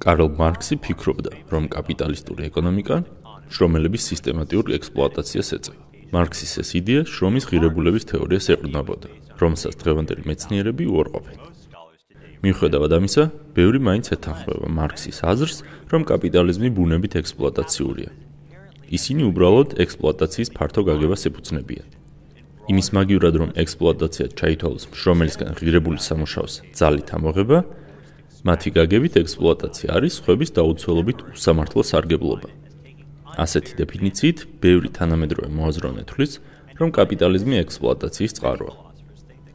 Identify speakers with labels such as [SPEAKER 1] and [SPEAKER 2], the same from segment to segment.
[SPEAKER 1] კარლ მარქსი ფიქრობდა, რომ კაპიტალისტური ეკონომიკა შრომელების სისტემატიურ ექსპლუატაციას ეწევა. მარქსის ეს იდეა შრომის ღირებულების თეორიას ეყრდნობოდა, რომელსაც დღევანდელი მეცნიერები უარყოფენ. მიუხედავად ამისა, ბევრი მაინც ეთანხმება მარქსის აზრს, რომ კაპიტალიზმი ბუნებით ექსპლუატაციურია. ისინი უბრალოდ ექსპლუატაციის ფართო გაგებას ეფუძნებიან. იმის მაგივრად რომ ექსპლუატაცია ჩაითვალოს შრომელისგან ღირებული სამუშაოს ძალით ამოღება, მათი გაგებით ექსპლუატაცია არის ხების დაუცველობით უსამართლო სარგებლობა. ასეთი დეფინიციით ბევრი თანამედროვე მოაზროვნე თვლის, რომ კაპიტალიზმი ექსპლუატაციის წყაროა.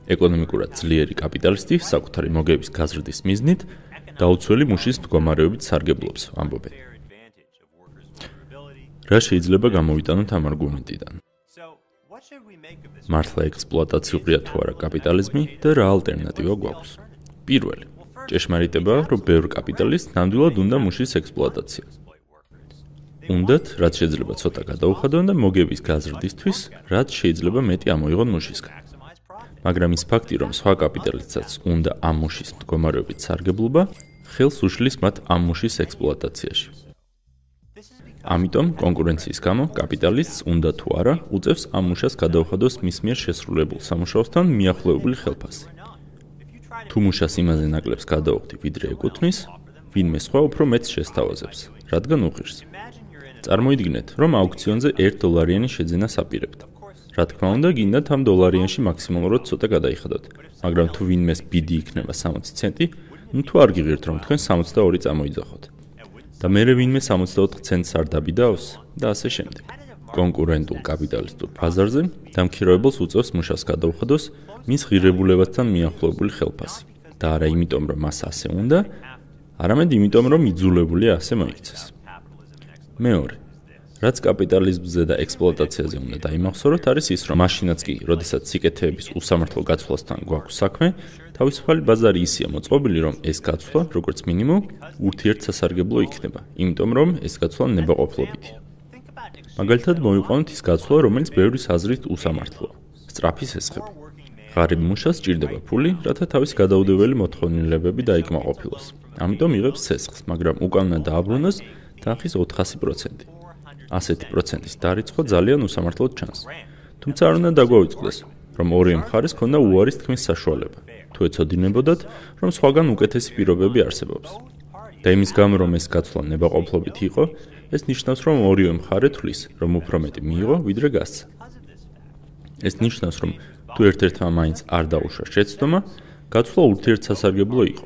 [SPEAKER 1] ეკონომიკურად ძლიერი კაპიტალისტი საკუთარი მოგების გაზრდის მიზნით დაუცველი მუშის მდგომარეობით სარგებლობს, ამბობენ. რა შეიძლება გამოვიტანოთ ამ არგუმენტიდან? მართლა ექსპლუატაციურია თუ არა კაპიტალიზმი და რა ალტერნატივა გვაქვს? პირველი, ჭეშმარიტებაა, რომ ბევრ კაპიტალისტს ნამდვილად უნდა მუშის ექსპლუატაცია. უნდათ, რაც შეიძლება ცოტა გადაუხადონ და მოგების გაზრდისთვის, რაც შეიძლება მეტი ამოიღონ მუშისგან. მაგრამ ის ფაქტი, რომ სხვა კაპიტალისტსაც უნდა ამ მუშის მდგომარეობით სარგებლობა, ხელს უშლის მათ ამ მუშის ექსპლუატაციაში. ამიტომ კონკურენციის გამო კაპიტალისტს უნდა თუ არა უწევს ამ მუშას გადაუხადოს მის მიერ შესრულებულ სამუშაოსთან მიახლოებული ხელფასი. თუ მუშას იმაზე ნაკლებს გადაუხდი, ვიდრე ეკუთვნის, ვინმე სხვა უფრო მეტს შესთავაზებს, რადგან უღირს. წარმოიდგინეთ, რომ აუქციონზე 1 დოლარიანი შეძენა საპირებთ. რა თქმა უნდა, გინდათ ამ დოლარიანში მაქსიმალურად ცოტა გადაიხადოთ, მაგრამ თუ ვინმეს ბიდი იქნება 60 ცენტი, ნუ თუ არ გიღირთ, რომ თქვენ 62 წამოიძახოთ. და მე ვინმე 64 ცენტს არ დაბიდავს და ასე შემდეგ. კონკურენტულ კაპიტალისტურ ბაზარზე დამქირავებელს უწევს მუშას გადაუხადოს მის ღირებულებასთან მიახლოებული ხელფასი. და არა იმიტომ, რომ მას ასე უნდა, არამედ იმიტომ, რომ იძულებულია ასე მოიქცეს. მეორე რაც კაპიტალიზმზე და ექსპლუატაციაზე უნდა დაიმახსოვროთ, არის ის, რომ მაშინაც კი, როდესაც სიკეთეების უსამართლო გაცვლასთან გვაქვს საქმე, თავისუფალი ბაზარი ისია მოწყობილი, რომ ეს გაცვლა, როგორც მინიმუმ, ურთიერთსასარგებლო იქნება, იმიტომ რომ ეს გაცვლა ნებაყოფლობითია. მაგალითად, მოვიყვანოთ ის გაცვლა, რომელიც ბევრი საზრით უსამართლოა. სწრაფი სესხები. ღარიბ მუშას ჭირდება ფული, რათა თავის გადაუდეველი მოთხოვნილებები დაიკმაყოფილოს. ამიტომ იღებს სესხს, მაგრამ უკანა დააბრუნოს თანხის 400%. ასეთი პროცენტის დარიცხვა ძალიან უსამართლოდ ჩანს. თუმცა არ უნდა დაგვაუწყდეს, რომ ორივე მხარეს ქონდა უარის თქმის საშუალება. თუ ეცოდინებოდათ, რომ სხვაგან უკეთესი პირობები არსებობს. და იმის გამო რომ ეს გაცვლა ნებაყოფლობით იყო, ეს ნიშნავს, რომ ორივე მხარე თulis, რომ უფრო მეტი მიიღო, ვიდრე გასცა. ეს ნიშნავს, რომ თუ ერთ-ერთმა მაინც არ დაუშვა შეცდომა, გაცვლა ურთიერთსასარგებლო იყო.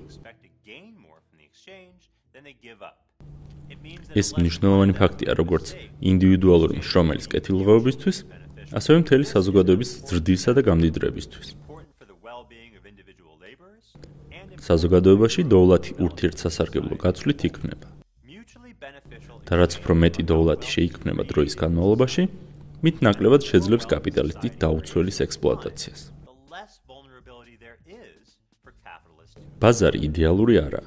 [SPEAKER 1] ეს მნიშვნელოვანი ფაქტია როგორც ინდივიდუალური შრომელის კეთილდღეობისთვის, ასევე მთელი საზოგადოების ზრდისა და გამდიდრებისთვის. საზოგადოებაში დოვლათი ურთიერთსასარგებლო გაცვლით იქმნება. და რაც უფრო მეტი დოვლათი შეიქმნება დროის განმავლობაში, მით ნაკლებად შეძლებს კაპიტალისტის დაუცველის ექსპლუატაციას. ბაზარი იდეალური არა,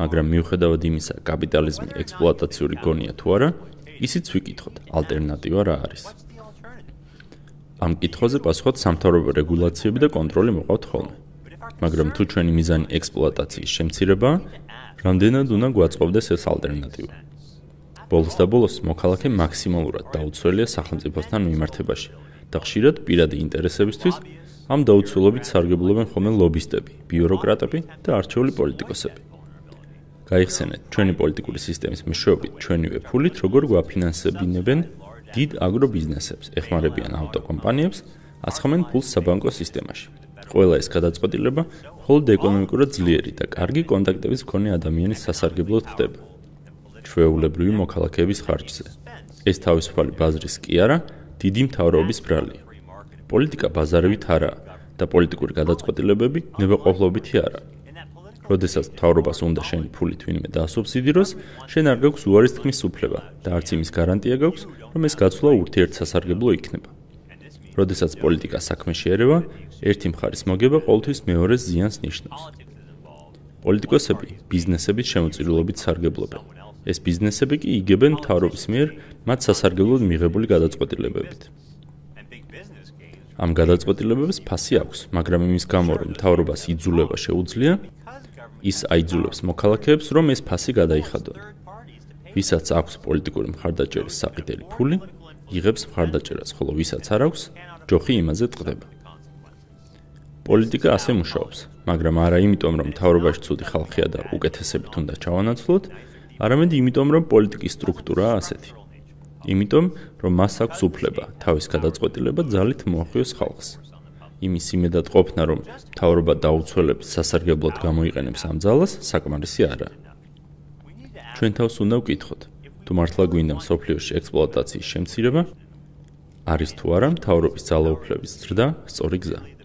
[SPEAKER 1] მაგრამ მიუხედავად იმისა, კაპიტალიზმი ექსპლუატაციური გონია თუ არა, ისიც ვიკითხოთ, ალტერნატივა რა არის. ამ კითხვაზე პასუხად სამთავრობო რეგულაციები და კონტროლი მოყავთ ხოლმე. მაგრამ თუ ჩვენი მიზანი ექსპლუატაციის შემცირება, რამდენად უნდა გვაწყობდეს ეს ალტერნატივა? ბოლოს და ბოლოს მოქალაქე მაქსიმალურად დაუცველია სახელმწიფოსთან მიმართებაში და ხშირად პირადი ინტერესებისთვის ამ დაუცველობით სარგებლობენ ხოლმე ლობისტები, ბიუროკრატები და არჩეული პოლიტიკოსები. გაიხსენეთ, ჩვენი პოლიტიკური სისტემის მეშვეობით ჩვენივე ფულით როგორ გვაფინანსებინებენ დიდ აგრობიზნესებს, ეხმარებიან ავტოკომპანიებს, ასხამენ ფულს საბანკო სისტემაში. ყველა ეს გადაწყვეტილება მხოლოდ ეკონომიკურად ძლიერი და კარგი კონტაქტების მქონე ადამიანის სასარგებლოდ ხდება. ჩვეულებრივი მოქალაქეების ხარჯზე. ეს თავისუფალი ბაზრის კი არა, დიდი მთავრობის ბრალია. პოლიტიკა ბაზარებით არაა და პოლიტიკური გადაწყვეტილებები ნებაყოფლობითი არაა. როდესაც თავრობას უნდა შენი ფულით ვინმე დაასუბსიდიროს, შენ არ გაქვს უარის თქმის უფლება და არც იმის გარანტია გაქვს, რომ ეს გაცვლა ურთიერთსასარგებლო იქნება. როდესაც პოლიტიკა საქმეში ერევა, ერთი მხარის მოგება ყოველთვის მეორეს ზიანს ნიშნავს. პოლიტიკოსები ბიზნესების შემოწირულობით სარგებლობენ. ეს ბიზნესები კი იგებენ თავრობის მიერ მათ სასარგებლოდ მიღებული გადაწყვეტილებებით. ამ გადაწყვეტილებებს ფასი აქვს, მაგრამ იმის გამო რომ თავრობას იძულება შეუძლია, ის აიძულებს მოქალაქეებს, რომ ეს ფასი გადაიხადონ. ვისაც აქვს პოლიტიკური მხარდაჭერის საყიდელი ფული, იღებს მხარდაჭერას, ხოლო ვისაც არ აქვს, ჯოხი იმაზე ტყდება. პოლიტიკა ასე მუშაობს, მაგრამ არა იმიტომ, რომ თავრობაში ცუდი ხალხია და უკეთესებით უნდა ჩავანაცვლოთ, არამედ იმიტომ, რომ პოლიტიკის სტრუქტურაა ასეთი. იმიტომ, რომ მას აქვს უფლება თავის გადაწყვეტილება ძალით მოახიოს ხალხს. იმის იმედად ყოფნა, რომ თავრობა დაუცველებს სასარგებლოდ გამოიყენებს ამ ძალას, საკმარისი არაა. ჩვენ თავს უნდა ვკითხოთ, თუ მართლა გვინდა სოფლიოში ექსპლუატაციის შემცირება, არის თუ არა თავრობის ძალაუფლების ზრდა სწორი გზა.